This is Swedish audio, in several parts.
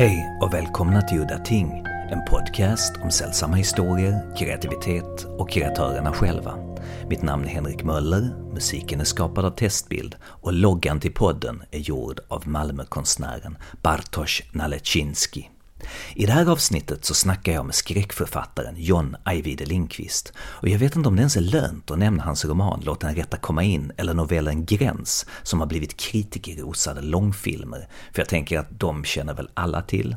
Hej och välkomna till Udda Ting, en podcast om sällsamma historier, kreativitet och kreatörerna själva. Mitt namn är Henrik Möller, musiken är skapad av Testbild och loggan till podden är gjord av Malmökonstnären Bartosz Nalecinski. I det här avsnittet så snackar jag med skräckförfattaren John Ajvide Lindqvist och jag vet inte om det ens är lönt att nämna hans roman Låt den rätta komma in eller novellen Gräns som har blivit kritikerrosade långfilmer, för jag tänker att de känner väl alla till?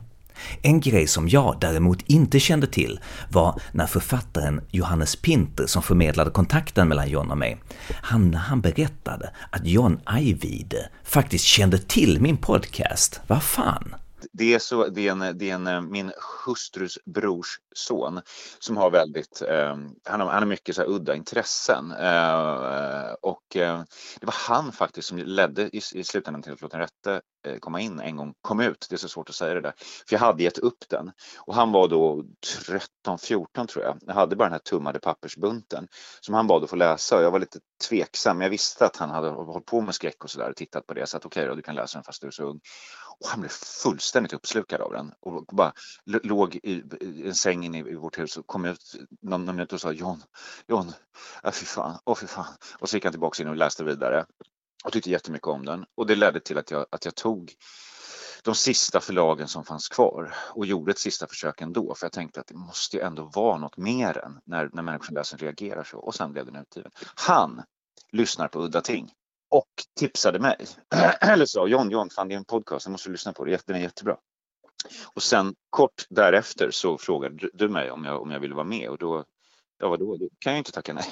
En grej som jag däremot inte kände till var när författaren Johannes Pinter, som förmedlade kontakten mellan John och mig, han, han berättade att John Ajvide faktiskt kände till min podcast. Vad fan? Det är, så, det är, en, det är en, eh, min hustrus brors son som har väldigt, eh, han, har, han har mycket så här udda intressen eh, och eh, det var han faktiskt som ledde i, i slutändan till att Låt den rätte eh, komma in en gång kom ut. Det är så svårt att säga det där. För jag hade gett upp den och han var då 13-14 tror jag. Jag hade bara den här tummade pappersbunten som han bad att få läsa och jag var lite tveksam. Jag visste att han hade hållit på med skräck och sådär och tittat på det så att okej okay, då, du kan läsa den fast du är så ung. Och han blev fullständigt uppslukad av den och bara låg i, i en säng inne i, vårt hus och kom ut någon, någon minut och sa John, John, äh, fy fan, åh fy fan. Och så gick han tillbaka in och läste vidare och tyckte jättemycket om den. Och det ledde till att jag, att jag tog de sista förlagen som fanns kvar och gjorde ett sista försök ändå för jag tänkte att det måste ju ändå vara något mer än när, när människor som läser reagerar så och sen blev den utgiven. Han lyssnar på Udda Ting och tipsade mig. Eller sa John, John, fan det är en podcast, jag måste lyssna på det, den är jättebra. Och sen kort därefter så frågade du mig om jag, om jag ville vara med och då, ja vadå, då kan jag inte tacka nej.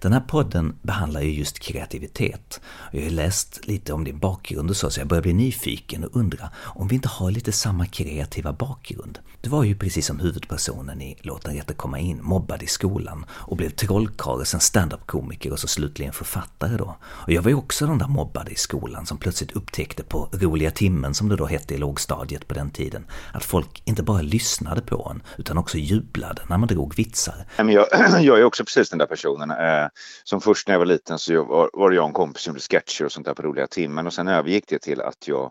Den här podden behandlar ju just kreativitet. Jag har läst lite om din bakgrund och så, så jag börjar bli nyfiken och undra om vi inte har lite samma kreativa bakgrund. Du var ju precis som huvudpersonen i Låt den rätte komma in, mobbad i skolan och blev trollkarl, och sen standup-komiker och så slutligen författare då. Och jag var ju också den där mobbade i skolan som plötsligt upptäckte på roliga timmen, som det då hette i lågstadiet på den tiden, att folk inte bara lyssnade på en, utan också jublade när man drog vitsar. Jag, jag är också precis den där personen. Eh, Eh, som först när jag var liten så var, var jag och en kompis som gjorde sketcher och sånt där på roliga timmen och sen övergick det till att jag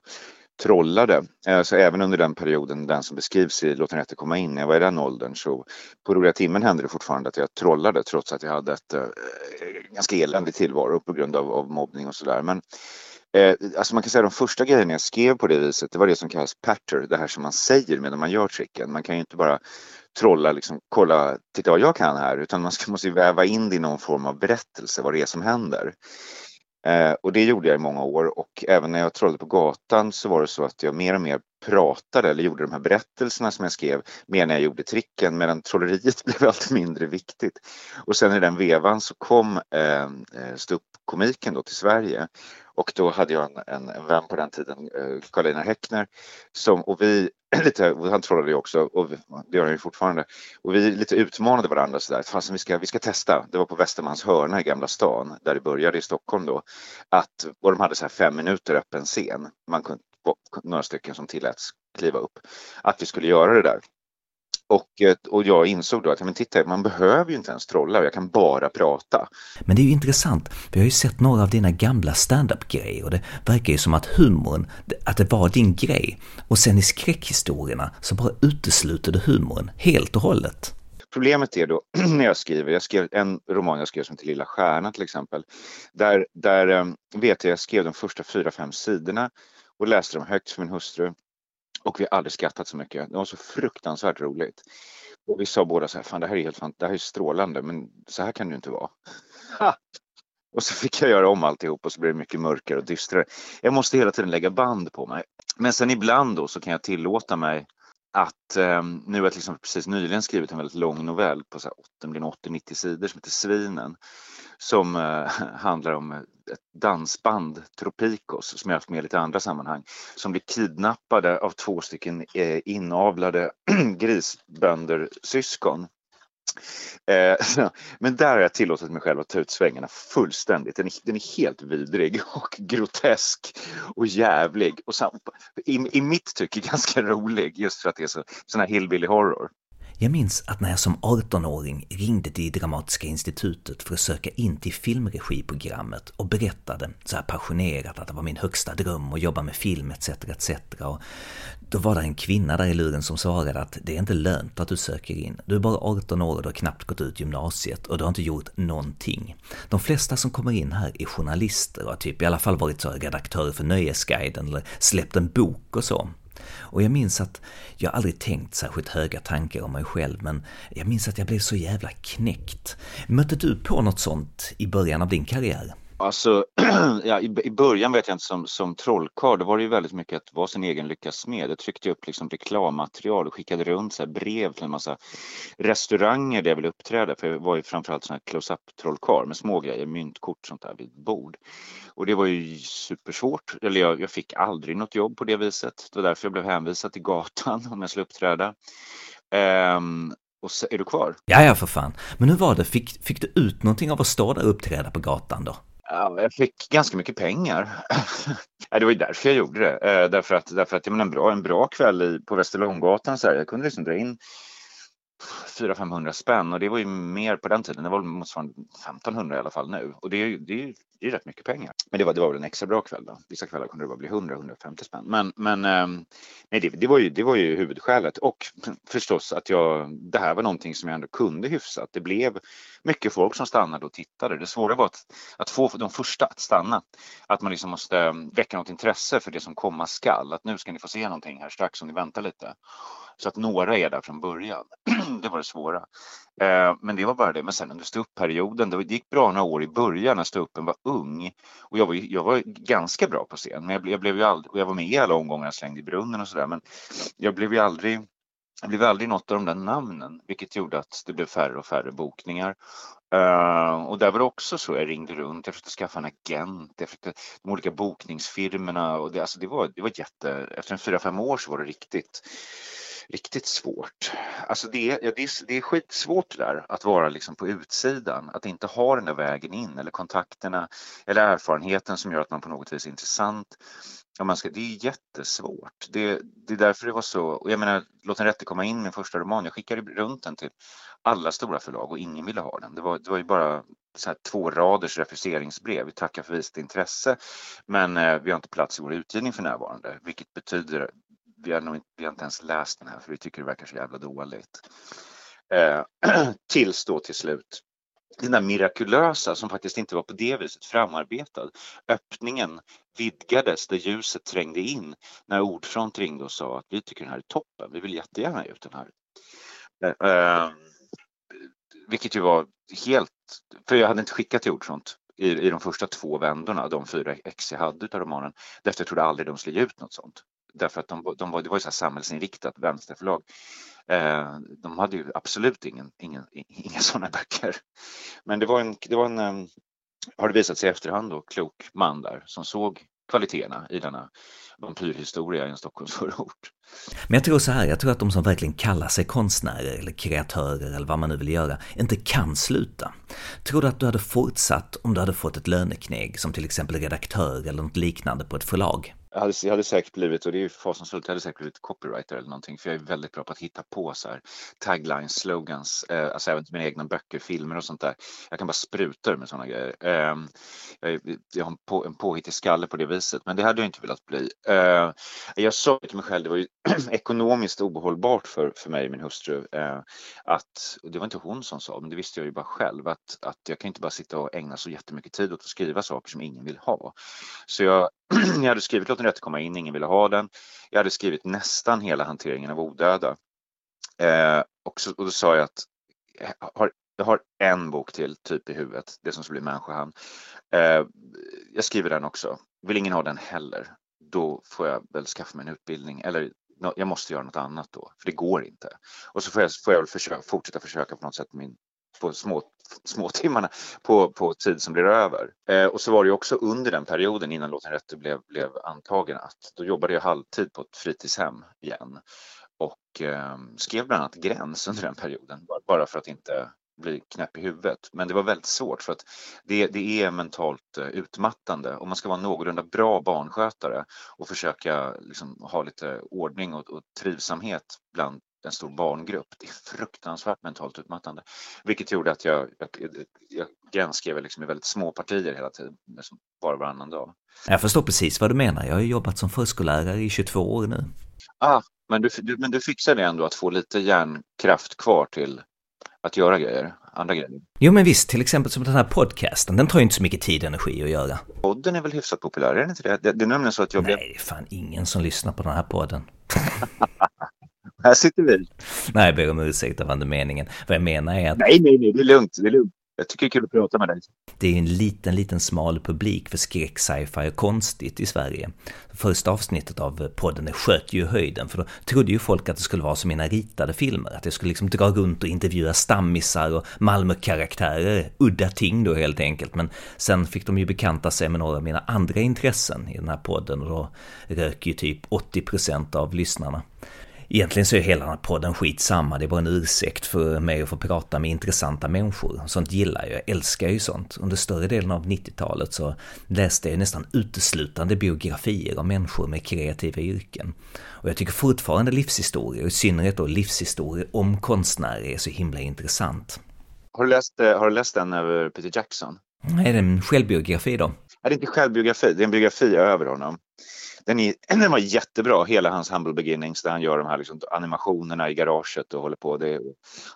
trollade. Eh, så även under den perioden, den som beskrivs i Låt den rätte komma in, när jag var i den åldern så på roliga timmen hände det fortfarande att jag trollade trots att jag hade ett äh, ganska eländig tillvaro på grund av, av mobbning och sådär. Men eh, alltså man kan säga de första grejerna jag skrev på det viset, det var det som kallas patter, det här som man säger medan man gör tricken. Man kan ju inte bara trolla, liksom, kolla, titta vad jag kan här, utan man ska, måste väva in det i någon form av berättelse, vad det är som händer. Eh, och det gjorde jag i många år och även när jag trollade på gatan så var det så att jag mer och mer pratade eller gjorde de här berättelserna som jag skrev mer när jag gjorde tricken medan trolleriet blev allt mindre viktigt. Och sen i den vevan så kom eh, eh, ståuppkomiken då till Sverige och då hade jag en, en, en vän på den tiden, eh, Häckner, som, och vi lite, han trollade ju också och det gör han ju fortfarande. Och vi lite utmanade varandra sådär, fast vi ska, vi ska testa. Det var på Västermans hörna i Gamla stan, där det började i Stockholm då. Att, och de hade så här fem minuter öppen scen. Man kunde, några stycken som tilläts kliva upp. Att vi skulle göra det där. Och, eh, och jag insåg då att men titta, man behöver ju inte ens trolla, jag kan bara prata. Men det är ju intressant, vi har ju sett några av dina gamla stand-up-grejer och det verkar ju som att humorn, att det var din grej. Och sen i skräckhistorierna så bara utesluter du humorn helt och hållet. Problemet är då när jag skriver, jag skrev en roman jag skrev som till Lilla Stjärnan till exempel, där, där um, vet jag, jag skrev de första fyra, fem sidorna och läste dem högt för min hustru och vi har aldrig skrattat så mycket. Det var så fruktansvärt roligt. Och vi sa båda så här, fan det här är helt det här är strålande, men så här kan det ju inte vara. Och så fick jag göra om alltihop och så blev det mycket mörkare och dystrare. Jag måste hela tiden lägga band på mig. Men sen ibland då så kan jag tillåta mig att eh, nu har jag liksom precis nyligen skrivit en väldigt lång novell på 80-90 sidor som heter Svinen som eh, handlar om ett dansband, Tropikos, som jag haft med i lite andra sammanhang, som blir kidnappade av två stycken eh, inavlade grisbönder syskon. Eh, men där har jag tillåtit mig själv att ta ut svängarna fullständigt. Den är, den är helt vidrig och grotesk och jävlig och sam, i, i mitt tycke ganska rolig just för att det är så, sån här hillbilly horror. Jag minns att när jag som 18-åring ringde till Dramatiska institutet för att söka in till filmregiprogrammet och berättade så här passionerat att det var min högsta dröm att jobba med film etc. etc. Och då var det en kvinna där i luren som svarade att det är inte lönt att du söker in. Du är bara 18 år och du har knappt gått ut gymnasiet och du har inte gjort någonting. De flesta som kommer in här är journalister och har typ i alla fall varit så redaktörer för Nöjesguiden eller släppt en bok och så. Och jag minns att jag aldrig tänkt särskilt höga tankar om mig själv, men jag minns att jag blev så jävla knäckt. Mötte du på något sånt i början av din karriär? Alltså, ja, i, i början vet jag inte, som, som trollkarl, då var det ju väldigt mycket att vara sin egen lyckas smed. Jag tryckte upp liksom reklammaterial och skickade runt så brev till en massa restauranger där jag ville uppträda, för jag var ju framförallt sån här close-up trollkarl med små grejer, myntkort sånt där vid bord. Och det var ju supersvårt, eller jag, jag fick aldrig något jobb på det viset. Det var därför jag blev hänvisad till gatan om jag skulle uppträda. Um, och så, är du kvar? Ja, ja för fan. Men hur var det? Fick, fick du ut någonting av att stå där och uppträda på gatan då? Ja, jag fick ganska mycket pengar. det var ju därför jag gjorde det. Eh, därför att, därför att jag menar, en, bra, en bra kväll i, på Västerlånggatan, så här, jag kunde liksom dra in 400-500 spänn och det var ju mer på den tiden. Det var motsvarande 1500 i alla fall nu och det är, det är, det är rätt mycket pengar. Men det var, det var väl en extra bra kväll då. Vissa kvällar kunde det bara bli 100-150 spänn. Men, men ehm, nej, det, det, var ju, det var ju huvudskälet och förstås att jag, det här var någonting som jag ändå kunde hyfsat. Det blev mycket folk som stannade och tittade. Det svåra var att, att få de första att stanna. Att man liksom måste ehm, väcka något intresse för det som komma skall. Att nu ska ni få se någonting här strax om ni väntar lite. Så att några är där från början. det var det svåra. Eh, men det var bara det. Men sen under ståuppperioden, det gick bra några år i början när ståuppen var ung. Och jag var, jag var ganska bra på scen. Men jag, blev, jag blev ju aldrig, och jag var med i alla omgångar, slängd i brunnen och sådär. Men jag blev ju aldrig jag blev aldrig något av de där namnen, vilket gjorde att det blev färre och färre bokningar. Uh, och där var det också så, jag ringde runt, jag försökte skaffa en agent, jag försökte, de olika bokningsfirmorna och det, alltså det, var, det var jätte, efter en fyra, fem år så var det riktigt riktigt svårt. Alltså det, är, det, är, det är skitsvårt där att vara liksom på utsidan, att inte ha den där vägen in eller kontakterna eller erfarenheten som gör att man på något vis är intressant. Ja, man ska, det är jättesvårt. Det, det är därför det var så, och jag menar, Låt en rätte komma in, min första roman, jag skickade runt den till alla stora förlag och ingen ville ha den. Det var, det var ju bara så här två raders refuseringsbrev. Vi tackar för visat intresse, men eh, vi har inte plats i vår utgivning för närvarande, vilket betyder vi har, nog, vi har inte ens läst den här för vi tycker det verkar så jävla dåligt. Eh, tills då till slut den där mirakulösa som faktiskt inte var på det viset framarbetad. Öppningen vidgades där ljuset trängde in när Ordfront ringde och sa att vi tycker den här är toppen, vi vill jättegärna ge ut den här. Eh, eh vilket ju var helt, för jag hade inte skickat till Ordfront i, i de första två vändorna, de fyra ex jag hade av romanen, därför jag trodde aldrig de skulle ge ut något sånt därför att de, de var, det var ju så samhällsinriktat vänsterförlag. Eh, de hade ju absolut ingen, ingen, inga sådana böcker. Men det var en, det var en um, har det visat sig i efterhand då, klok man där som såg kvaliteterna i denna vampyrhistoria i en Stockholmsförort. Men jag tror så här, jag tror att de som verkligen kallar sig konstnärer eller kreatörer eller vad man nu vill göra, inte kan sluta. Tror du att du hade fortsatt om du hade fått ett löneknägg som till exempel redaktör eller något liknande på ett förlag? Jag hade, jag hade säkert blivit, och det är ju fasansfullt, jag hade säkert blivit copywriter eller någonting för jag är väldigt bra på att hitta på så här taglines, slogans, eh, alltså även till mina egna böcker, filmer och sånt där. Jag kan bara spruta med sådana grejer. Eh, jag, jag, har en, på, en påhittig skalle på det viset, men det hade jag inte velat bli. Eh, jag sa till mig själv, det var ju ekonomiskt ohållbart för, för mig och min hustru eh, att, och det var inte hon som sa, men det visste jag ju bara själv, att, att jag kan inte bara sitta och ägna så jättemycket tid åt att skriva saker som ingen vill ha. Så jag, jag hade skrivit Låt den rätte komma in, ingen ville ha den. Jag hade skrivit nästan hela hanteringen av odöda. Eh, och, så, och då sa jag att jag har, jag har en bok till typ i huvudet, det som skulle bli människohamn. Eh, jag skriver den också. Vill ingen ha den heller, då får jag väl skaffa mig en utbildning eller jag måste göra något annat då, för det går inte. Och så får jag, får jag väl försöka, fortsätta försöka på något sätt min, på små, små timmarna på, på tid som blir över. Eh, och så var det ju också under den perioden innan Låten rätte blev, blev antagen att då jobbade jag halvtid på ett fritidshem igen och eh, skrev bland annat Gräns under den perioden bara för att inte bli knäpp i huvudet. Men det var väldigt svårt för att det, det är mentalt eh, utmattande och man ska vara någorlunda bra barnskötare och försöka liksom ha lite ordning och, och trivsamhet bland en stor barngrupp. Det är fruktansvärt mentalt utmattande. Vilket gjorde att jag, jag, jag gränsskrev liksom i väldigt små partier hela tiden, liksom bara varannan dag. Jag förstår precis vad du menar. Jag har jobbat som förskollärare i 22 år nu. Ah, men du, du, men du fixade ändå att få lite hjärnkraft kvar till att göra grejer, andra grejer. Jo men visst, till exempel som den här podcasten, den tar ju inte så mycket tid och energi att göra. Podden är väl hyfsat populär, är det inte det? Det, det är nämligen så att jag Nej, det är fan ingen som lyssnar på den här podden. här sitter vi. Nej, jag ber om ursäkt, det var inte meningen. Vad jag menar är att... Nej, nej, nej, det är lugnt, det är lugnt. Jag tycker det är kul att prata med dig. Det är en liten, liten smal publik för skräck, sci-fi och konstigt i Sverige. Första avsnittet av podden sköt ju höjden, för då trodde ju folk att det skulle vara som mina ritade filmer. Att jag skulle liksom dra runt och intervjua stammisar och Malmö-karaktärer, udda ting då helt enkelt. Men sen fick de ju bekanta sig med några av mina andra intressen i den här podden och då rök ju typ 80% av lyssnarna. Egentligen så är hela den här podden skitsamma, det är bara en ursäkt för mig att få prata med intressanta människor. Sånt gillar jag, jag älskar ju sånt. Under större delen av 90-talet så läste jag nästan uteslutande biografier av människor med kreativa yrken. Och jag tycker fortfarande livshistorier, och i synnerhet då livshistorier om konstnärer, är så himla intressant. Har du läst, eh, har du läst den över Peter Jackson? Nej, det är en självbiografi då. Nej, det är inte självbiografi, det är en biografi över honom. Den, är, den var jättebra, hela hans Humble Beginnings där han gör de här liksom animationerna i garaget och håller på. Det,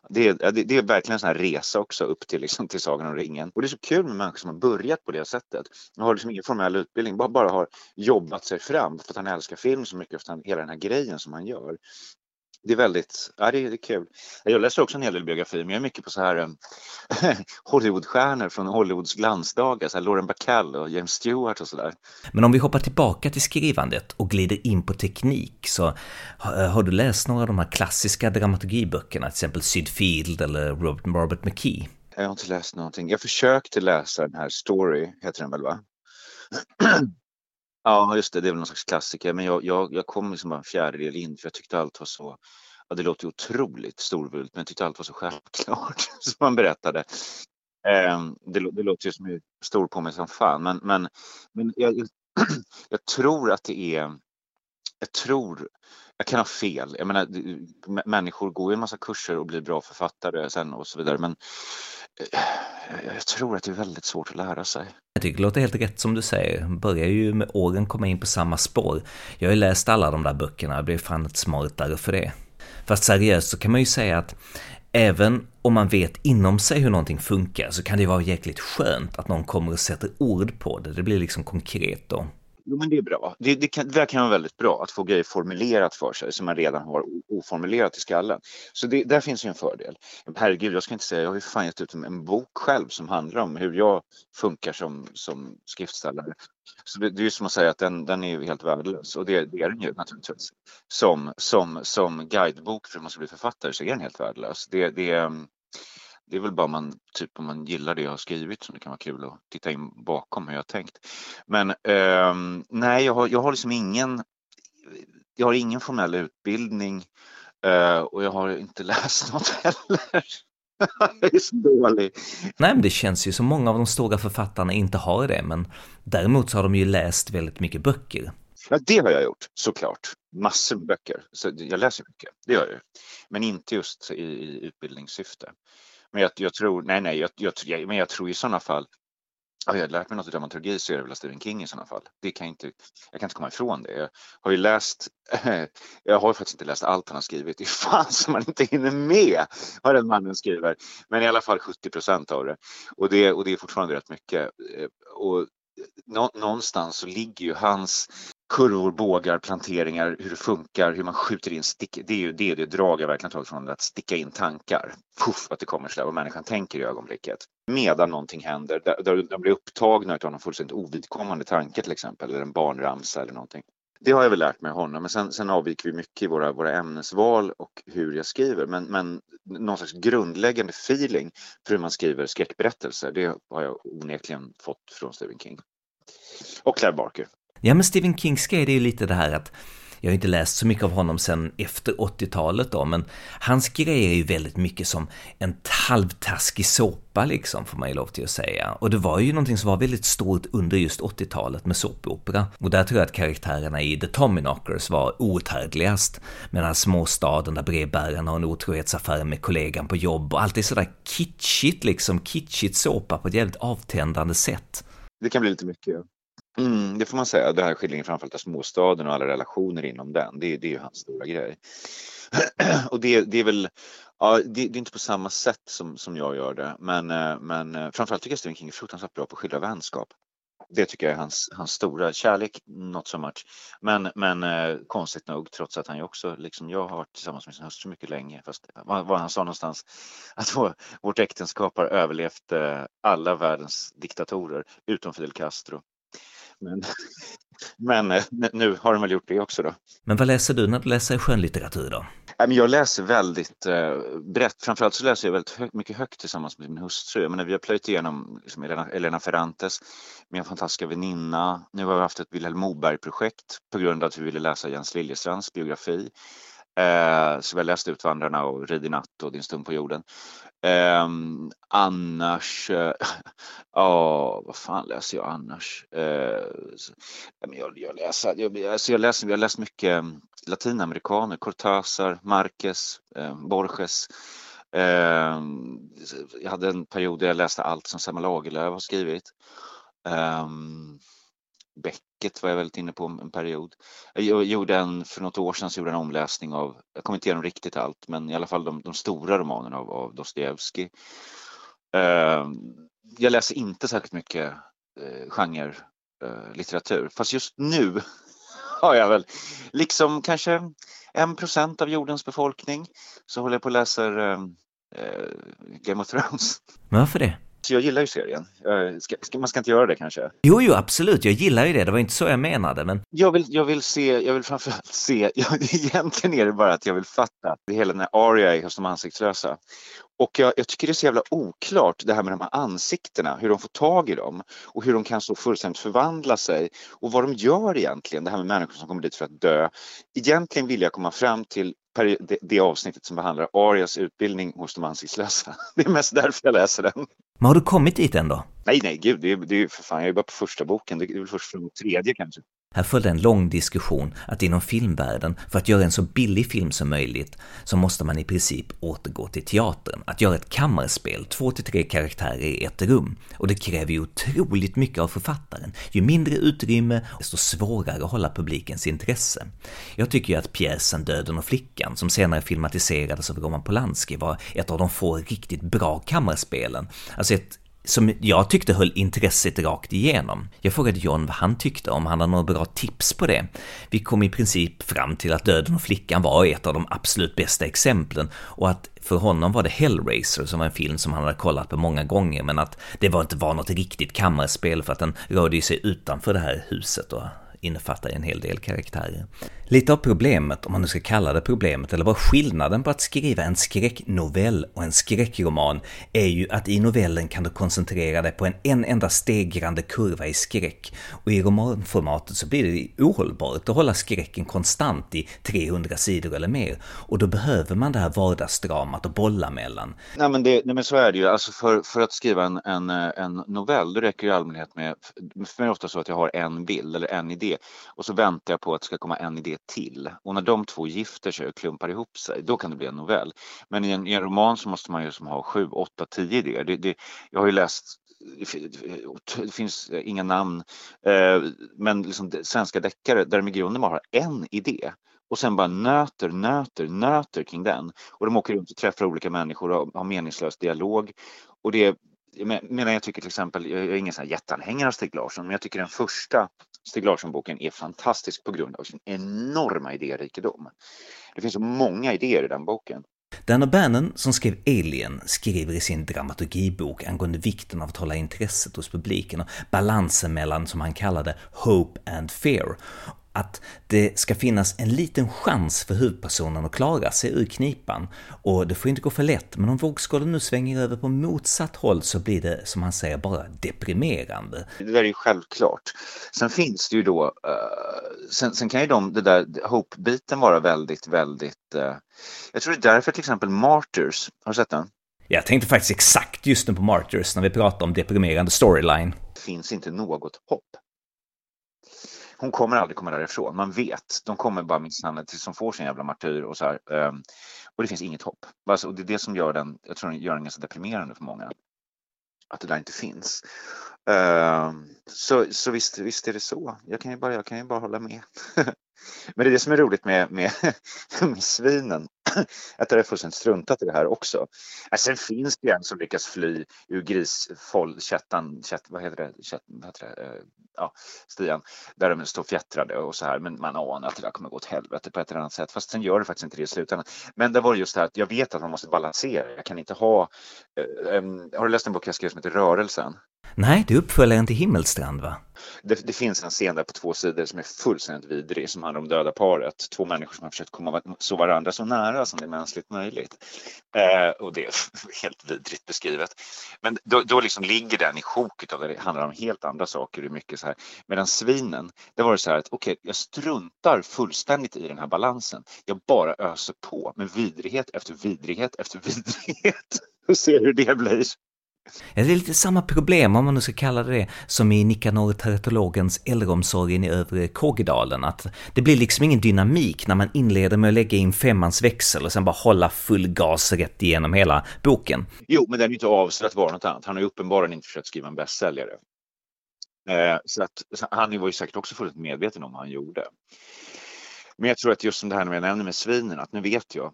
det, det, det är verkligen en sån här resa också upp till, liksom, till Sagan om ringen. Och det är så kul med människor som har börjat på det sättet. De har liksom ingen formell utbildning, bara, bara har jobbat sig fram för att han älskar film så mycket, för hela den här grejen som han gör det är väldigt, ja det är, det är kul. Jag läser också en hel del biografier, men jag är mycket på så här um, Hollywoodstjärnor från Hollywoods glansdagar, så här Lauren Bacall och James Stewart och sådär. Men om vi hoppar tillbaka till skrivandet och glider in på teknik så har, har du läst några av de här klassiska dramaturgiböckerna, till exempel Syd Field eller Robert, Robert McKee? Jag har inte läst någonting. Jag försökte läsa den här Story, heter den väl va? Ja, just det, det är väl någon slags klassiker, men jag, jag, jag kom liksom bara en fjärdedel in för jag tyckte allt var så, ja det låter ju otroligt storvult, men jag tyckte allt var så självklart som man berättade. Eh, det, det låter ju som stor på mig som fan, men, men, men jag, jag tror att det är, jag tror, jag kan ha fel, jag menar människor går ju en massa kurser och blir bra författare sen och så vidare, men jag tror att det är väldigt svårt att lära sig. Jag tycker det låter helt rätt som du säger. Börjar ju med åren komma in på samma spår. Jag har ju läst alla de där böckerna och blev fan ett smartare för det. Fast seriöst så kan man ju säga att även om man vet inom sig hur någonting funkar så kan det ju vara jäkligt skönt att någon kommer och sätter ord på det. Det blir liksom konkret då. Jo, men det är bra. Det, det, kan, det kan vara väldigt bra att få grejer formulerat för sig som man redan har oformulerat i skallen. Så det, där finns ju en fördel. Herregud, jag ska inte säga, jag har ju fan gett ut en bok själv som handlar om hur jag funkar som, som skriftställare. Så det, det är ju som att säga att den, den är ju helt värdelös och det, det är den ju naturligtvis. Som, som, som guidebok för hur man ska bli författare så är den helt värdelös. Det, det, det är väl bara man, typ om man gillar det jag har skrivit som det kan vara kul att titta in bakom hur jag har tänkt. Men eh, nej, jag har, jag har liksom ingen, jag har ingen formell utbildning eh, och jag har inte läst något heller. jag är så dålig. Nej, men det känns ju som många av de stora författarna inte har det, men däremot så har de ju läst väldigt mycket böcker. Ja, det har jag gjort såklart. Massor med böcker. Så jag läser mycket, det gör jag. Men inte just i, i utbildningssyfte. Men jag, jag tror, nej, nej, jag, jag, men jag tror i sådana fall har jag lärt mig något av dramaturgi så är det väl Stephen King i sådana fall. Det kan jag, inte, jag kan inte komma ifrån det. Jag har ju läst, jag har faktiskt inte läst allt han har skrivit. Det är fan som man inte hinner med vad den mannen skriver. Men i alla fall 70 procent av det. Och det, och det är fortfarande rätt mycket. Eh, och någonstans så ligger ju hans kurvor, bågar, planteringar, hur det funkar, hur man skjuter in stick. Det är ju det, det drag jag verkligen tagit från att sticka in tankar. Puff, att det kommer sådär vad människan tänker i ögonblicket. Medan någonting händer, där, där de blir upptagna av någon fullständigt ovidkommande tanke till exempel, eller en barnramsa eller någonting. Det har jag väl lärt mig av honom, men sen, sen avviker vi mycket i våra, våra ämnesval och hur jag skriver. Men, men någon slags grundläggande feeling för hur man skriver skräckberättelser, det har jag onekligen fått från Stephen King. Och Claire Barker. Ja, men Stephen Kings grej det är ju lite det här att Jag har inte läst så mycket av honom sen efter 80-talet då, men hans grejer är ju väldigt mycket som en halvtaskig såpa liksom, får man ju lov till att säga. Och det var ju någonting som var väldigt stort under just 80-talet med såpopera. Och där tror jag att karaktärerna i The Tommyknockers var outhärdligast. Med den här småstaden där brevbäraren har en otrohetsaffär med kollegan på jobb och allt är sådär kitschigt liksom, kitschigt såpa på ett jävligt avtändande sätt. Det kan bli lite mycket. Mm, det får man säga. Det här skildringen framförallt av småstaden och alla relationer inom den. Det, det är ju hans stora grej. och det, det är väl, ja, det, det, är inte på samma sätt som, som jag gör det. Men, eh, men eh, framförallt tycker jag Stephen King är fruktansvärt bra på att skildra vänskap. Det tycker jag är hans, hans stora kärlek, not so much. Men, men eh, konstigt nog, trots att han ju också, liksom jag har varit tillsammans med sin hustru mycket länge, fast vad, vad han sa någonstans, att vår, vårt äktenskap har överlevt eh, alla världens diktatorer utom Fidel Castro. Men, men eh, nu har de väl gjort det också då. Men vad läser du när du läser skönlitteratur då? Jag läser väldigt eh, brett. Framförallt så läser jag väldigt hög, mycket högt tillsammans med min hustru. Jag menar, vi har plöjt igenom liksom Elena, Elena Ferrantes, min fantastiska väninna. Nu har vi haft ett Vilhelm Moberg-projekt på grund av att vi ville läsa Jens Liljestrands biografi. Eh, så vi har läst Utvandrarna och Rid i natt och Din stund på jorden. Eh, annars, eh, ja vad fan läser jag annars? Eh, jag, jag, läser, jag, alltså jag, läser, jag har läst mycket mm, latinamerikaner, Cortázar, Marquez, eh, Borges. Eh, jag hade en period där jag läste allt som Selma Lagerlöf har skrivit. Ehm, Becket var jag väldigt inne på en period. Jag gjorde en, för något år sedan så gjorde jag en omläsning av, jag kommer inte igenom riktigt allt, men i alla fall de, de stora romanerna av, av Dostojevskij. Eh, jag läser inte särskilt mycket eh, genre eh, litteratur, fast just nu har jag väl, liksom kanske en procent av jordens befolkning, så håller jag på och läser ehm, eh, Game of Thrones. Varför det? Så jag gillar ju serien. Ska, ska, man ska inte göra det kanske? Jo, jo, absolut. Jag gillar ju det. Det var inte så jag menade, men... Jag vill, jag vill se, jag vill framförallt se, jag, egentligen är det bara att jag vill fatta det hela den här Aria hos de ansiktslösa. Och jag, jag, tycker det är så jävla oklart det här med de här ansiktena, hur de får tag i dem och hur de kan så fullständigt förvandla sig och vad de gör egentligen, det här med människor som kommer dit för att dö. Egentligen vill jag komma fram till det, det avsnittet som behandlar Arias utbildning hos de ansiktslösa. Det är mest därför jag läser den. Men har du kommit dit ändå? Nej, nej, gud, det är, det är för fan, jag är bara på första boken, det är väl först från tredje kanske. Här följde en lång diskussion att inom filmvärlden, för att göra en så billig film som möjligt, så måste man i princip återgå till teatern. Att göra ett kammarspel, två till tre karaktärer i ett rum. Och det kräver ju otroligt mycket av författaren. Ju mindre utrymme, desto svårare att hålla publikens intresse. Jag tycker ju att pjäsen Döden och flickan, som senare filmatiserades av Roman Polanski, var ett av de få riktigt bra kammarspelen. Alltså ett som jag tyckte höll intresset rakt igenom. Jag frågade John vad han tyckte, om han hade några bra tips på det. Vi kom i princip fram till att Döden och flickan var ett av de absolut bästa exemplen och att för honom var det Hellraiser som var en film som han hade kollat på många gånger men att det var inte var något riktigt kammarspel för att den rörde sig utanför det här huset och innefattar en hel del karaktärer. Lite av problemet, om man nu ska kalla det problemet, eller vad skillnaden på att skriva en skräcknovell och en skräckroman är ju att i novellen kan du koncentrera dig på en, en enda stegrande kurva i skräck. Och i romanformatet så blir det ohållbart att hålla skräcken konstant i 300 sidor eller mer. Och då behöver man det här vardagsdramat att bolla mellan. Nej men, det, nej men så är det ju, alltså för, för att skriva en, en, en novell då räcker det i allmänhet med, för mig är det ofta så att jag har en bild eller en idé. Och så väntar jag på att det ska komma en idé till. Och när de två gifter sig och klumpar ihop sig, då kan det bli en novell. Men i en, i en roman så måste man ju som ha sju, åtta, tio idéer. Det, det, jag har ju läst det finns eh, inga namn, eh, men liksom svenska deckare där de i grunden bara har en idé och sen bara nöter, nöter, nöter kring den. Och de åker runt och träffar olika människor och har meningslös dialog. Och det medan jag tycker till exempel, jag är ingen sån här jätteanhängare av Stig Larsson, men jag tycker den första Stig Larsson-boken är fantastisk på grund av sin enorma idérikedom. Det finns så många idéer i den boken. Dana Bannon, som skrev Alien, skriver i sin dramaturgibok angående vikten av att hålla intresset hos publiken och balansen mellan, som han kallade, hope and fear att det ska finnas en liten chans för huvudpersonen att klara sig ur knipan. Och det får inte gå för lätt, men om vågskålen nu svänger över på motsatt håll så blir det, som han säger, bara deprimerande. Det där är ju självklart. Sen finns det ju då, uh, sen, sen, kan ju de, det där hope-biten vara väldigt, väldigt, uh, jag tror det är därför till exempel Martyrs, har du sett den? Jag tänkte faktiskt exakt just nu på Martyrs när vi pratar om deprimerande storyline. Det finns inte något hopp hon kommer aldrig komma därifrån. Man vet, de kommer bara misshandla tills de får sin jävla martyr och så här. Ehm, och det finns inget hopp. Alltså, och det är det som gör den, jag tror den gör den ganska deprimerande för många. Att det där inte finns. Ehm, så så visst, visst är det så. Jag kan ju bara, jag kan ju bara hålla med. Men det är det som är roligt med, med, med svinen, att det är fullständigt struntat i det här också. Äh, sen finns det en som lyckas fly ur griskättan, vad heter det, Kätt, vad heter det? Äh, ja, stian, där de står fjättrade och så här, men man anar att det där kommer gå åt helvete på ett eller annat sätt, fast sen gör det faktiskt inte det i slutändan. Men det var just det här att jag vet att man måste balansera, jag kan inte ha, um, har du läst en bok jag skrev som heter Rörelsen? Nej, det är uppföljaren till Himmelstrand va? Det, det, finns en scen där på två sidor som är fullständigt vidrig som handlar om döda paret. Två människor som har försökt komma så varandra så nära som det är mänskligt möjligt. Eh, och det är helt vidrigt beskrivet. Men då, då liksom ligger den i sjoket av det. det handlar om helt andra saker. mycket så här. Medan svinen, det var det så här att okej, okay, jag struntar fullständigt i den här balansen. Jag bara öser på med vidrighet efter vidrighet efter vidrighet och ser hur det blir. Ja, det är lite samma problem, om man nu ska kalla det det, som i Nikanor Teratologens äldreomsorgen i övre Kågedalen, att det blir liksom ingen dynamik när man inleder med att lägga in femmans växel och sen bara hålla full gas rätt igenom hela boken. Jo, men den är ju inte avsedd att vara något annat. Han har ju uppenbarligen inte försökt skriva en bästsäljare. Eh, så att han var ju säkert också fullt medveten om vad han gjorde. Men jag tror att just som det här med jag nämner med svinen, att nu vet jag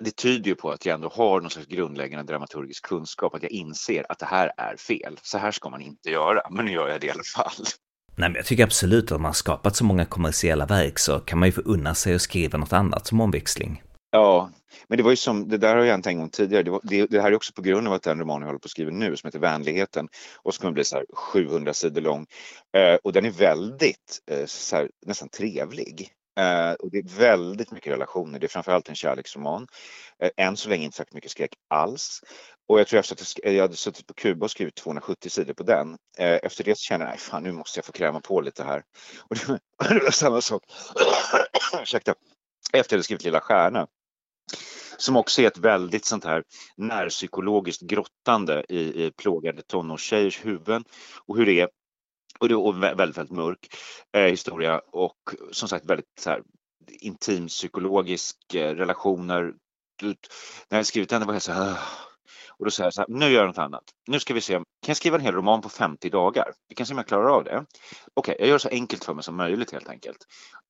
det tyder ju på att jag ändå har någon slags grundläggande dramaturgisk kunskap, att jag inser att det här är fel. Så här ska man inte göra, men nu gör jag det i alla fall. Nej, men jag tycker absolut att om man har skapat så många kommersiella verk så kan man ju få unna sig att skriva något annat som omväxling. Ja, men det var ju som, det där har jag inte en gång tidigare, det, var, det, det, här är också på grund av att den roman jag håller på att skriva nu som heter Vänligheten och som kommer bli så här 700 sidor lång. Eh, och den är väldigt, eh, här, nästan trevlig. Uh, och det är väldigt mycket relationer. Det är framförallt en kärleksroman. Uh, än så länge inte särskilt mycket skräck alls. Och jag tror efter att eh, jag hade suttit på Kuba och skrivit 270 sidor på den. Uh, efter det så kände jag, nej fan nu måste jag få kräma på lite här. Och det var, det var samma sak. Ursäkta. Efter att jag hade skrivit Lilla Stjärna. Som också är ett väldigt sånt här närpsykologiskt grottande i, i plågade tonårstjejers huvuden. Och hur det är och det var väldigt, väldigt mörk eh, historia och som sagt väldigt så här, intim psykologisk eh, relationer. När jag skrivit den var jag så här, och då säger jag så här, nu gör jag något annat. Nu ska vi se, kan jag skriva en hel roman på 50 dagar? Vi kan se om jag klarar av det. Okej, okay, jag gör det så enkelt för mig som möjligt helt enkelt.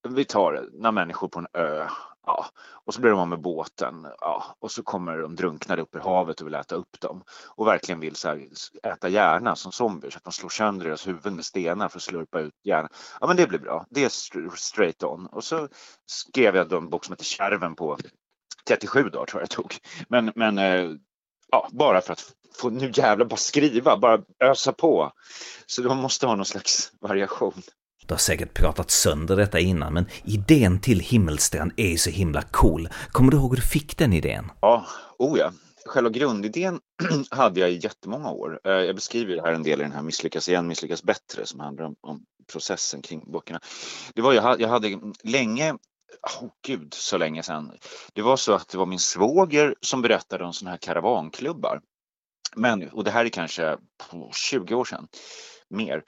Vi tar några människor på en ö, ja, och så blir de av med båten, ja, och så kommer de drunknade upp i havet och vill äta upp dem och verkligen vill så här, äta hjärna som zombier så att man slår sönder deras huvuden med stenar för att slurpa ut hjärnan. Ja, men det blir bra. Det är straight on. Och så skrev jag en bok som heter Kärven på 37 dagar tror jag det tog. Men, men eh, ja, bara för att få nu jävlar bara skriva, bara ösa på. Så man måste ha någon slags variation. Du har säkert pratat sönder detta innan, men idén till Himmelstrand är ju så himla cool. Kommer du ihåg hur du fick den idén? Ja, oh ja. Själva grundidén hade jag i jättemånga år. Eh, jag beskriver det här en del i den här Misslyckas igen, misslyckas bättre som handlar om, om processen kring böckerna. Det var, jag, jag hade länge oh, gud så länge sedan. Det var så att det var min svåger som berättade om sådana här karavanklubbar. Men, och det här är kanske 20 år sedan, mer.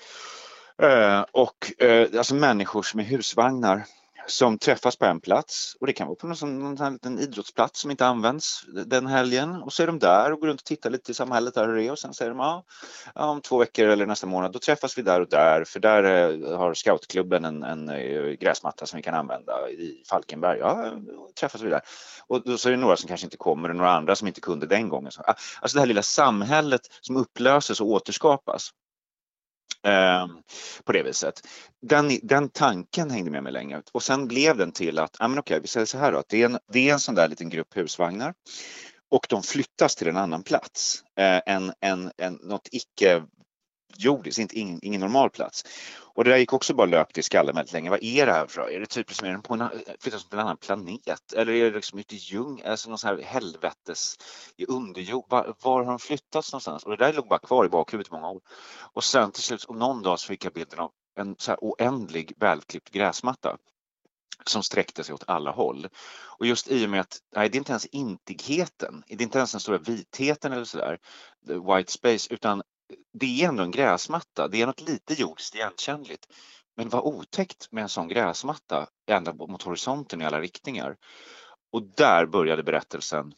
Eh, och eh, alltså människor som är husvagnar som träffas på en plats och det kan vara på någon, sån, någon liten idrottsplats som inte används den helgen och så är de där och går runt och tittar lite i samhället där hur det är och sen säger de ja, om två veckor eller nästa månad då träffas vi där och där för där eh, har scoutklubben en, en gräsmatta som vi kan använda i Falkenberg. Ja, då träffas vi där. Och då så är det några som kanske inte kommer och några andra som inte kunde den gången. Ah, alltså det här lilla samhället som upplöses och återskapas. Eh, på det viset. Den, den tanken hängde med mig länge och sen blev den till att, ja men okej, vi säger så här då, att det är en, det är en sån där liten grupp husvagnar och de flyttas till en annan plats. Eh, en, en, en, något icke jordis, inte ingen, ingen normal plats. Och det där gick också bara löpt i skallen väldigt länge. Vad är det här för Är det typ som är den på en, flyttas till en annan planet? Eller är det liksom ute i djung, alltså någon sån här helvetes i underjord? Var, var har de flyttats någonstans? Och det där låg bara kvar i bakhuvudet i många år. Och sen till slut, och någon dag så fick jag bilden av en så här oändlig välklippt gräsmatta som sträckte sig åt alla håll. Och just i och med att, nej det är inte ens intigheten, det är inte ens den stora vitheten eller sådär, white space, utan det är ändå en gräsmatta, det är något lite jordiskt igenkännligt. Men vad otäckt med en sån gräsmatta ända mot horisonten i alla riktningar. Och där började berättelsen,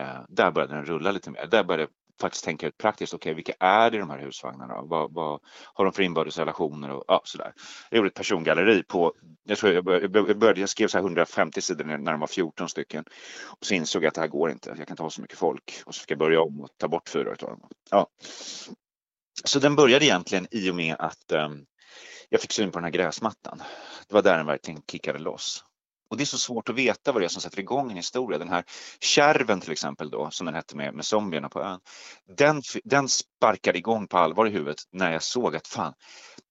eh, där började den rulla lite mer. Där började faktiskt tänka ut praktiskt, okej okay, vilka är det i de här husvagnarna? Vad, vad har de för inbördes relationer och ja, sådär. Jag gjorde ett persongalleri på, jag tror jag började, jag skrev så 150 sidor när de var 14 stycken. Och så insåg jag att det här går inte, jag kan inte ha så mycket folk. Och så fick jag börja om och ta bort fyra av dem. Ja. Så den började egentligen i och med att um, jag fick syn på den här gräsmattan. Det var där den verkligen kickade loss. Och det är så svårt att veta vad det är som sätter igång en historia. Den här kärven till exempel då, som den hette med, med zombierna på ön. Den, den sparkade igång på allvar i huvudet när jag såg att fan,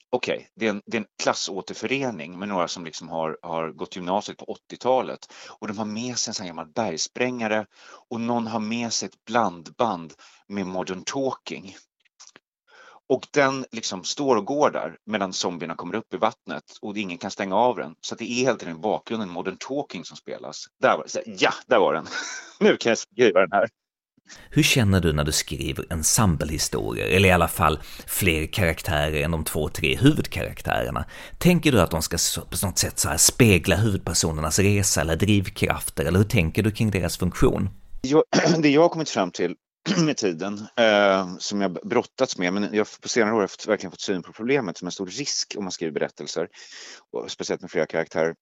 okej, okay, det, är en, det är en klassåterförening med några som liksom har, har gått gymnasiet på 80-talet och de har med sig en sån gammal bergsprängare och någon har med sig ett blandband med modern talking. Och den liksom står och går där medan zombierna kommer upp i vattnet och ingen kan stänga av den. Så det är helt enkelt bakgrunden Modern Talking som spelas. Där var det, ja, där var den. nu kan jag skriva den här. Hur känner du när du skriver ensemblehistorier, eller i alla fall fler karaktärer än de två, tre huvudkaraktärerna? Tänker du att de ska på något sätt så spegla huvudpersonernas resa eller drivkrafter, eller hur tänker du kring deras funktion? Jag, det jag har kommit fram till med tiden eh, som jag brottats med. Men jag på senare år har jag verkligen fått syn på problemet som en stor risk om man skriver berättelser, och speciellt med flera karaktärer,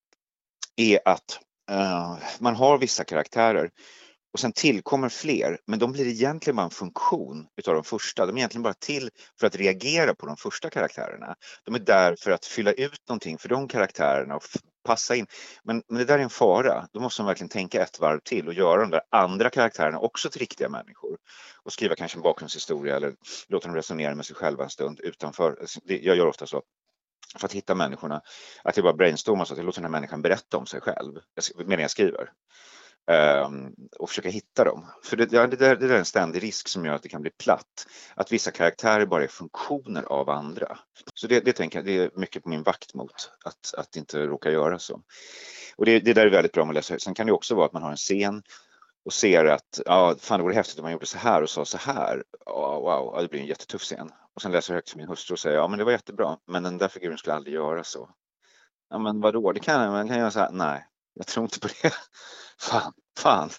är att eh, man har vissa karaktärer och sen tillkommer fler, men de blir egentligen bara en funktion utav de första. De är egentligen bara till för att reagera på de första karaktärerna. De är där för att fylla ut någonting för de karaktärerna och passa in. Men, men det där är en fara. Då måste man verkligen tänka ett varv till och göra de där andra karaktärerna också till riktiga människor. Och skriva kanske en bakgrundshistoria eller låta dem resonera med sig själva en stund utanför. Jag gör ofta så för att hitta människorna. Att jag bara brainstormar så att jag låter den här människan berätta om sig själv medan jag skriver. Ehm, och försöka hitta dem. För det, det, där, det där är en ständig risk som gör att det kan bli platt. Att vissa karaktärer bara är funktioner av andra. Så det, det tänker jag, det är mycket på min vakt mot att, att inte råka göra så. Och det, det där är väldigt bra med att läsa högt. Sen kan det också vara att man har en scen och ser att ja, fan det vore häftigt om man gjorde så här och sa så här. Oh, wow, ja, det blir en jättetuff scen. Och sen läser jag högt för min hustru och säger ja men det var jättebra men den där figuren skulle aldrig göra så. Ja men vadå, det kan man kan göra så här. Nej, jag tror inte på det. Fan, fan.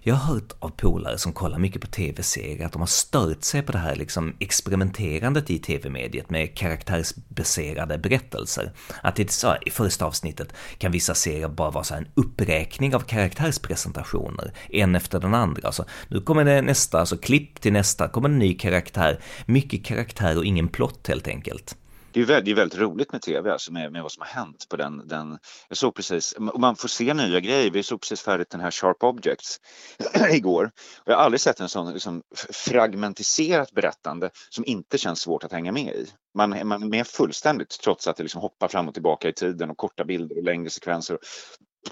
Jag har hört av polare som kollar mycket på tv-serier att de har stört sig på det här liksom experimenterandet i tv-mediet med karaktärsbaserade berättelser. Att det så, i första avsnittet kan vissa serier bara vara så en uppräkning av karaktärspresentationer, en efter den andra. Alltså, nu kommer det nästa, alltså klipp till nästa, kommer en ny karaktär, mycket karaktär och ingen plott helt enkelt det är väldigt, väldigt roligt med tv, alltså med, med vad som har hänt på den, den. Jag såg precis, och man får se nya grejer. Vi såg precis färdigt den här Sharp Objects igår. Och jag har aldrig sett en sån liksom, fragmentiserat berättande som inte känns svårt att hänga med i. Man, man är med fullständigt trots att det liksom hoppar fram och tillbaka i tiden och korta bilder och längre sekvenser.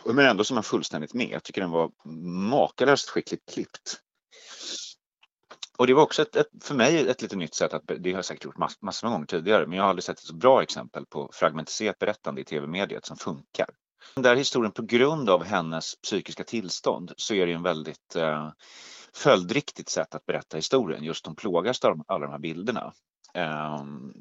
Men ändå så är man fullständigt med. Jag tycker den var makalöst skickligt klippt. Och det var också ett, ett, för mig ett lite nytt sätt att, det har jag säkert gjort mass, massor av gånger tidigare, men jag har aldrig sett ett så bra exempel på fragmentiserat berättande i tv-mediet som funkar. Den där historien, på grund av hennes psykiska tillstånd, så är det en väldigt eh, följdriktigt sätt att berätta historien. Just de plågas av alla de här bilderna. Um,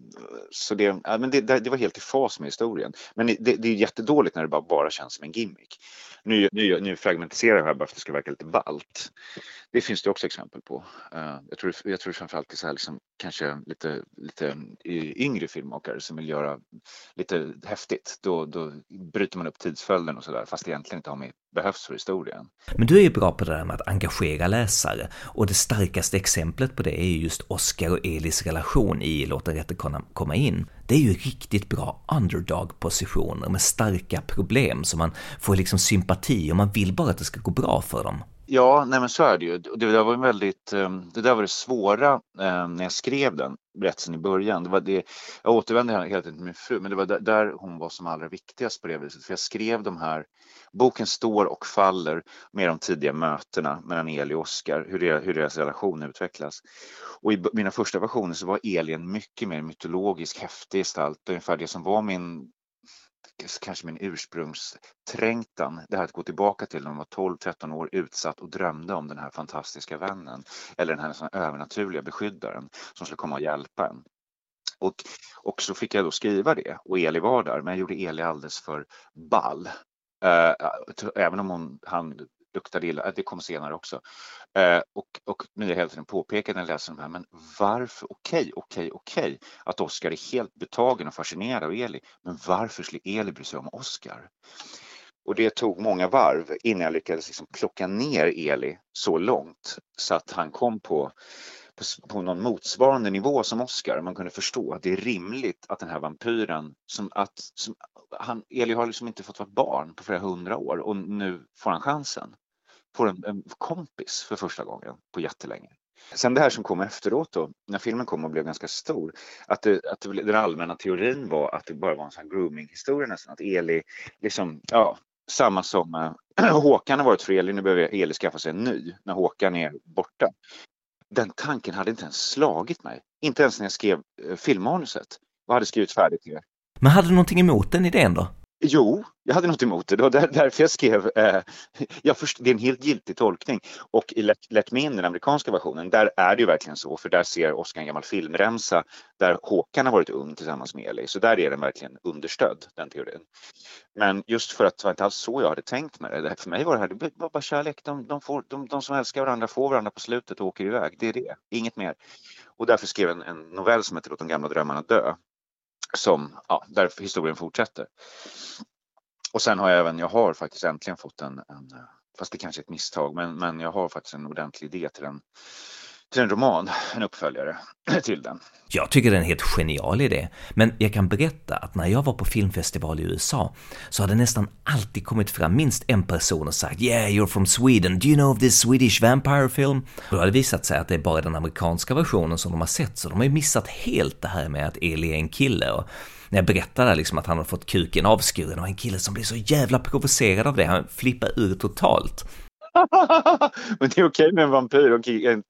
så det, ja, men det, det, var helt i fas med historien. Men det, det är jättedåligt när det bara, bara känns som en gimmick. Nu, nu, nu fragmentiserar jag här bara för att det ska verka lite ballt. Det finns det också exempel på. Uh, jag, tror, jag tror framförallt det är så här liksom, kanske lite, lite eh, yngre filmmakare som vill göra lite häftigt. Då, då bryter man upp tidsföljden och sådär fast det egentligen inte har med behövs för historien. Men du är ju bra på det där med att engagera läsare och det starkaste exemplet på det är ju just Oscar och Elis relation i Låt den rätte komma in. Det är ju riktigt bra underdog-positioner med starka problem så man får liksom sympati och man vill bara att det ska gå bra för dem. Ja, nej men så är det ju. Det där var väldigt, ehm, det där var det svåra ehm, när jag skrev den berättelsen i början. Det var det, jag återvänder hela tiden till min fru, men det var där hon var som allra viktigast på det viset. För jag skrev de här, boken står och faller med de tidiga mötena mellan Eli och Oskar, hur, hur deras relation utvecklas. Och i mina första versioner så var Eli en mycket mer mytologisk, häftig gestalt, ungefär det som var min kanske min ursprungsträngtan, det här att gå tillbaka till när man var 12-13 år utsatt och drömde om den här fantastiska vännen eller den här övernaturliga beskyddaren som skulle komma och hjälpa en. Och, och så fick jag då skriva det och Eli var där, men jag gjorde Eli alldeles för ball. Uh, även om hon, han luktade illa, det kom senare också. Eh, och, och Mia jag hela tiden påpekar när jag läser de här, men varför, okej, okej, okej, att Oskar är helt betagen och fascinerad av Eli, men varför skulle Eli bry sig om Oskar? Och det tog många varv innan jag lyckades liksom plocka ner Eli så långt så att han kom på, på, på någon motsvarande nivå som Oscar. Man kunde förstå att det är rimligt att den här vampyren, som att, som, han, Eli har liksom inte fått vara barn på flera hundra år och nu får han chansen får en, en kompis för första gången på jättelänge. Sen det här som kom efteråt då, när filmen kom och blev ganska stor, att, det, att det, den allmänna teorin var att det bara var en sån grooming-historia nästan, att Eli, liksom, ja, samma som äh, Håkan har varit för Eli, nu behöver Eli skaffa sig en ny när Håkan är borta. Den tanken hade inte ens slagit mig, inte ens när jag skrev äh, filmmanuset och hade skrivit färdigt det. Men hade du någonting emot den idén då? Jo, jag hade något emot det. Det var där, därför jag skrev, eh, jag först, det är en helt giltig tolkning. Och i Let, Let Me In, den amerikanska versionen, där är det ju verkligen så, för där ser Oscar en gammal filmremsa där Håkan har varit ung tillsammans med Eli, så där är den verkligen understödd, den teorin. Men just för att det var inte alls så jag hade tänkt med det. För mig var det här, det var bara kärlek. De, de, får, de, de som älskar varandra får varandra på slutet och åker iväg. Det är det, inget mer. Och därför skrev jag en, en novell som heter Låt de gamla drömmarna dö som, ja, där historien fortsätter. Och sen har jag även, jag har faktiskt äntligen fått en, en fast det kanske är ett misstag, men, men jag har faktiskt en ordentlig idé till en, till en roman, en uppföljare till den. Jag tycker det är en helt genial idé, men jag kan berätta att när jag var på filmfestival i USA så hade nästan alltid kommit fram minst en person och sagt “Yeah, you're from Sweden, do you know of this Swedish vampire film?” och då hade det visat sig att det är bara den amerikanska versionen som de har sett, så de har ju missat helt det här med att Eli är en kille och när jag berättade liksom att han har fått kuken avskuren och en kille som blir så jävla provocerad av det, han flippar ur totalt. Men det är okej med en vampyr och en,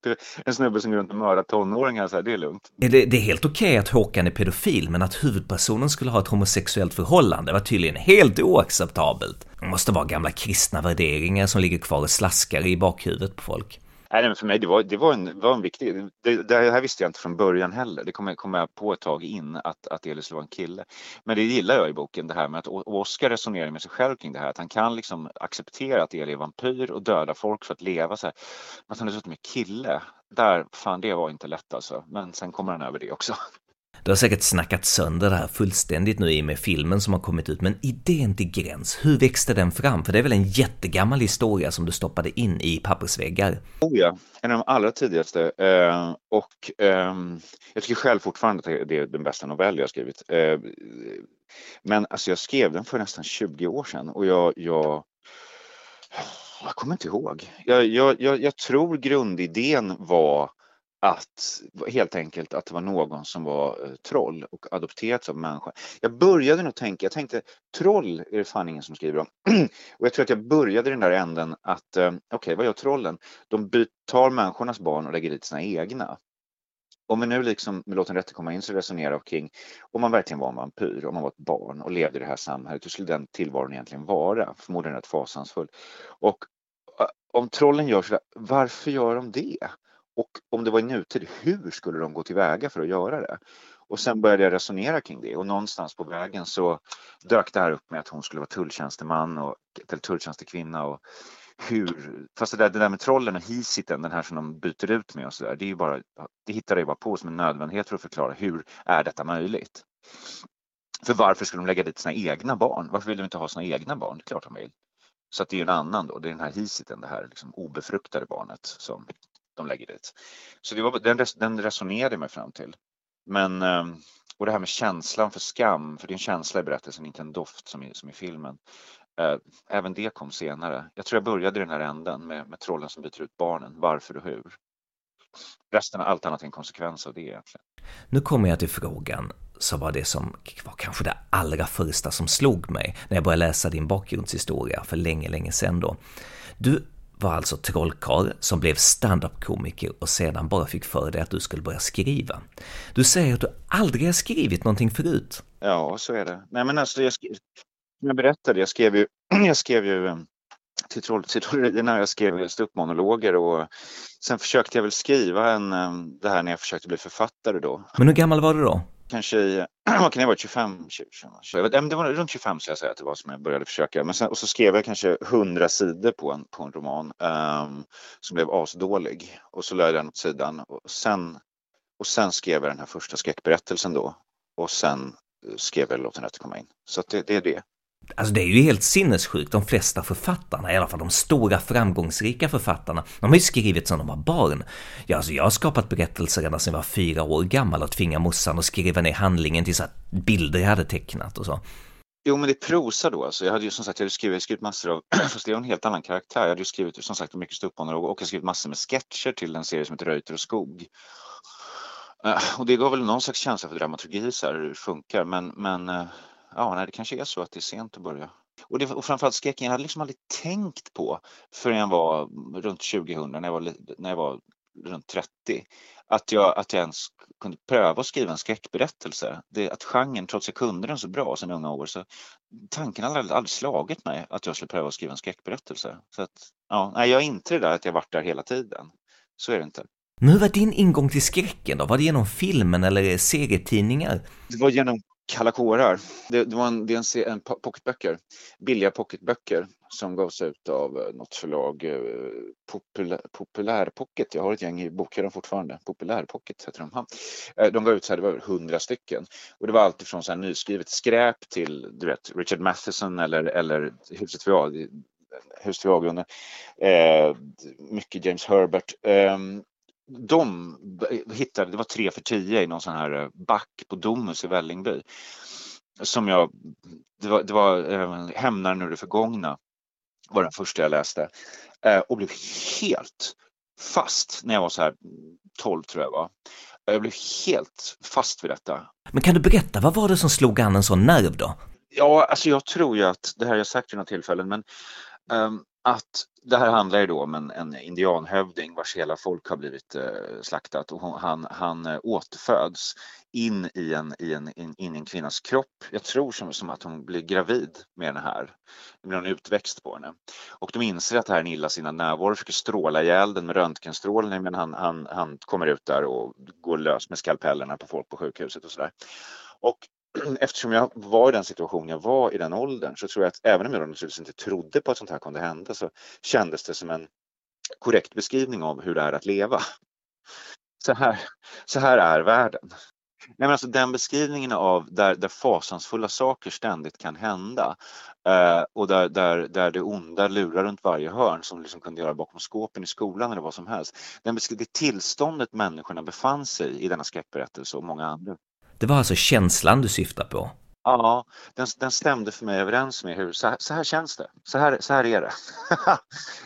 en snubbe som går runt och mördar tonåringar, så här, det är lugnt. Det, det är helt okej att Håkan är pedofil, men att huvudpersonen skulle ha ett homosexuellt förhållande var tydligen helt oacceptabelt. Det måste vara gamla kristna värderingar som ligger kvar och slaskar i bakhuvudet på folk. Nej, men för mig det var det var en, var en viktig, det, det här visste jag inte från början heller. Det kom jag, kom jag på ett tag in att, att Elis var en kille. Men det gillar jag i boken, det här med att Oskar resonerar med sig själv kring det här, att han kan liksom acceptera att Eli är vampyr och döda folk för att leva så här. Men att han är dessutom är kille, där, fan det var inte lätt alltså. Men sen kommer han över det också. Du har säkert snackat sönder det här fullständigt nu i och med filmen som har kommit ut, men idén till Gräns, hur växte den fram? För det är väl en jättegammal historia som du stoppade in i pappersväggar? Oh ja, en av de allra tidigaste. Eh, och eh, jag tycker själv fortfarande att det är den bästa novell jag skrivit. Eh, men alltså jag skrev den för nästan 20 år sedan och jag, jag jag kommer inte ihåg. Jag, jag, jag, jag tror grundidén var att helt enkelt att det var någon som var eh, troll och adopterats av människa. Jag började nog tänka, jag tänkte troll är det fan ingen som skriver om. och jag tror att jag började i den där änden att eh, okej, okay, vad gör trollen? De tar människornas barn och lägger dit sina egna. Om vi nu liksom med Låt rätte komma in så resonerar kring om man verkligen var en vampyr, om man var ett barn och levde i det här samhället, hur skulle den tillvaron egentligen vara? Förmodligen rätt fasansfull. Och eh, om trollen gör sådär, varför gör de det? Och om det var i nutid, hur skulle de gå tillväga för att göra det? Och sen började jag resonera kring det och någonstans på vägen så dök det här upp med att hon skulle vara tulltjänsteman och, eller tulltjänstekvinna och hur, fast det där, det där med trollen och hisiten, den här som de byter ut med och så där, det är ju bara, det hittar jag bara på som en nödvändighet för att förklara hur är detta möjligt? För varför skulle de lägga dit sina egna barn? Varför vill de inte ha sina egna barn? Det är klart de vill. Så att det är en annan då, det är den här hisiten, det här liksom obefruktade barnet som de lägger dit. Så det var, den, den resonerade mig fram till. Men, ehm, och det här med känslan för skam, för det är en känsla i berättelsen, inte en doft som i, som i filmen. Eh, även det kom senare. Jag tror jag började i den här änden med, med trollen som byter ut barnen. Varför och hur? Resten, allt annat är en konsekvens av det egentligen. Nu kommer jag till frågan som var det som var kanske det allra första som slog mig när jag började läsa din bakgrundshistoria för länge, länge sedan då. Du var alltså trollkarl som blev standup-komiker och sedan bara fick för dig att du skulle börja skriva. Du säger att du aldrig har skrivit någonting förut. Ja, så är det. Nej, men alltså, jag, skrev, jag berättade, jag skrev ju, jag skrev ju eh, till, troll, till trollerierna, jag skrev ståuppmonologer och sen försökte jag väl skriva en, eh, det här när jag försökte bli författare då. Men hur gammal var du då? Kanske i, vad kan det ha varit, 25, 20, 20, det var runt 25 så jag säga att det var som jag började försöka. Men sen, och så skrev jag kanske 100 sidor på en, på en roman um, som blev asdålig. Och så lade jag den åt sidan. Och sen, och sen skrev jag den här första skräckberättelsen då. Och sen eh, skrev jag Låt den rätte komma in. Så det, det är det. Alltså det är ju helt sinnessjukt. De flesta författarna, i alla fall de stora framgångsrika författarna, de har ju skrivit sedan de var barn. Ja, alltså jag har skapat berättelser redan sedan jag var fyra år gammal och tvingat morsan att skriva ner handlingen till så bilder jag hade tecknat och så. Jo, men det är prosa då. Alltså, jag hade ju som sagt jag hade skrivit, skrivit massor av, fast det är en helt annan karaktär. Jag hade ju skrivit som sagt mycket ståuppmonolog och jag skrivit massor med sketcher till en serie som heter Reuter och skog. Uh, och det gav väl någon slags känsla för dramaturgi, så här, hur det funkar. Men, men uh, ja, nej, det kanske är så att det är sent att börja. Och, det, och framförallt skräcken, jag hade liksom aldrig tänkt på förrän jag var runt 2000, när jag var, när jag var runt 30, att jag, att jag ens kunde pröva att skriva en skräckberättelse. Det, att genren, trots att jag kunde den så bra sedan unga år, så tanken hade aldrig, aldrig slagit mig att jag skulle pröva att skriva en skräckberättelse. Så att, ja, nej, jag är inte det där att jag varit där hela tiden. Så är det inte. Men hur var din ingång till skräcken då? Var det genom filmen eller serietidningar? Det var genom Kalla kårar. Det, det var en, det är en, en pocketböcker, billiga pocketböcker som gavs ut av eh, något förlag, eh, Populär, Populär, Populärpocket. Jag har ett gäng i bokhyllan fortfarande. Populärpocket heter de. Eh, de gav ut så här, det var över hundra stycken. Och det var allt ifrån så här nyskrivet skräp till du vet, Richard Matheson eller, eller Huset vid Huset vid avgrunden. Eh, mycket James Herbert. Eh, de hittade, det var tre för tio i någon sån här eh, back på Domus i Vällingby. Som jag, det var, det var äh, Hämnaren ur det förgångna var den första jag läste. Äh, och blev helt fast när jag var så här 12 tror jag var. Jag blev helt fast vid detta. Men kan du berätta, vad var det som slog an en sån nerv då? Ja, alltså jag tror ju att, det här har jag sagt vid några tillfällen, men um, att det här handlar ju då om en, en indianhövding vars hela folk har blivit eh, slaktat och han, han eh, återföds in i en, i, en, in, in i en kvinnas kropp. Jag tror som, som att hon blir gravid med den här. Det blir en utväxt på henne. Och de inser att det här är en illasinnad närvaro, försöker stråla ihjäl den med röntgenstrålning men han, han, han kommer ut där och går lös med skalpellerna på folk på sjukhuset och sådär. Och eftersom jag var i den situationen jag var i den åldern så tror jag att även om jag naturligtvis inte trodde på att sånt här kunde hända så kändes det som en korrekt beskrivning av hur det är att leva. Så här, så här är världen. Nej, men alltså den beskrivningen av där, där fasansfulla saker ständigt kan hända eh, och där, där, där det onda lurar runt varje hörn som liksom kunde göra bakom skåpen i skolan eller vad som helst. Den det tillståndet människorna befann sig i, i denna skräckberättelse och många andra det var alltså känslan du syftar på? Ja, den, den stämde för mig överens med hur, så här, så här känns det, så här, så här är det.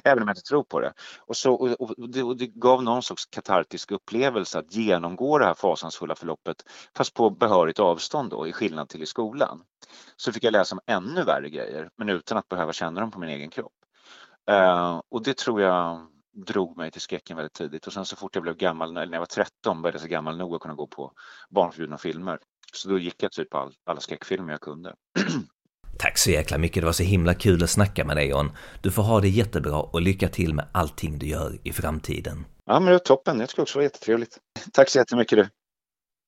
Även om jag inte tror på det. Och, så, och, och, det, och det gav någon sorts katartisk upplevelse att genomgå det här fasansfulla förloppet fast på behörigt avstånd då, i skillnad till i skolan. Så fick jag läsa om ännu värre grejer men utan att behöva känna dem på min egen kropp. Uh, och det tror jag drog mig till skräcken väldigt tidigt och sen så fort jag blev gammal, när jag var 13 började jag så gammal nog att kunna gå på barnförbjudna filmer. Så då gick jag typ på all, alla skräckfilmer jag kunde. Tack så jäkla mycket, det var så himla kul att snacka med dig John. Du får ha det jättebra och lycka till med allting du gör i framtiden. Ja men det var toppen, det skulle också vara jättetrevligt. Tack så jättemycket du.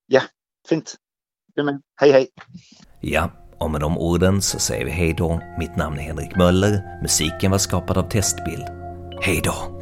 Ja, fint. Du med. Hej hej! Ja, och med de orden så säger vi hej då. Mitt namn är Henrik Möller, musiken var skapad av Testbild. Hej då!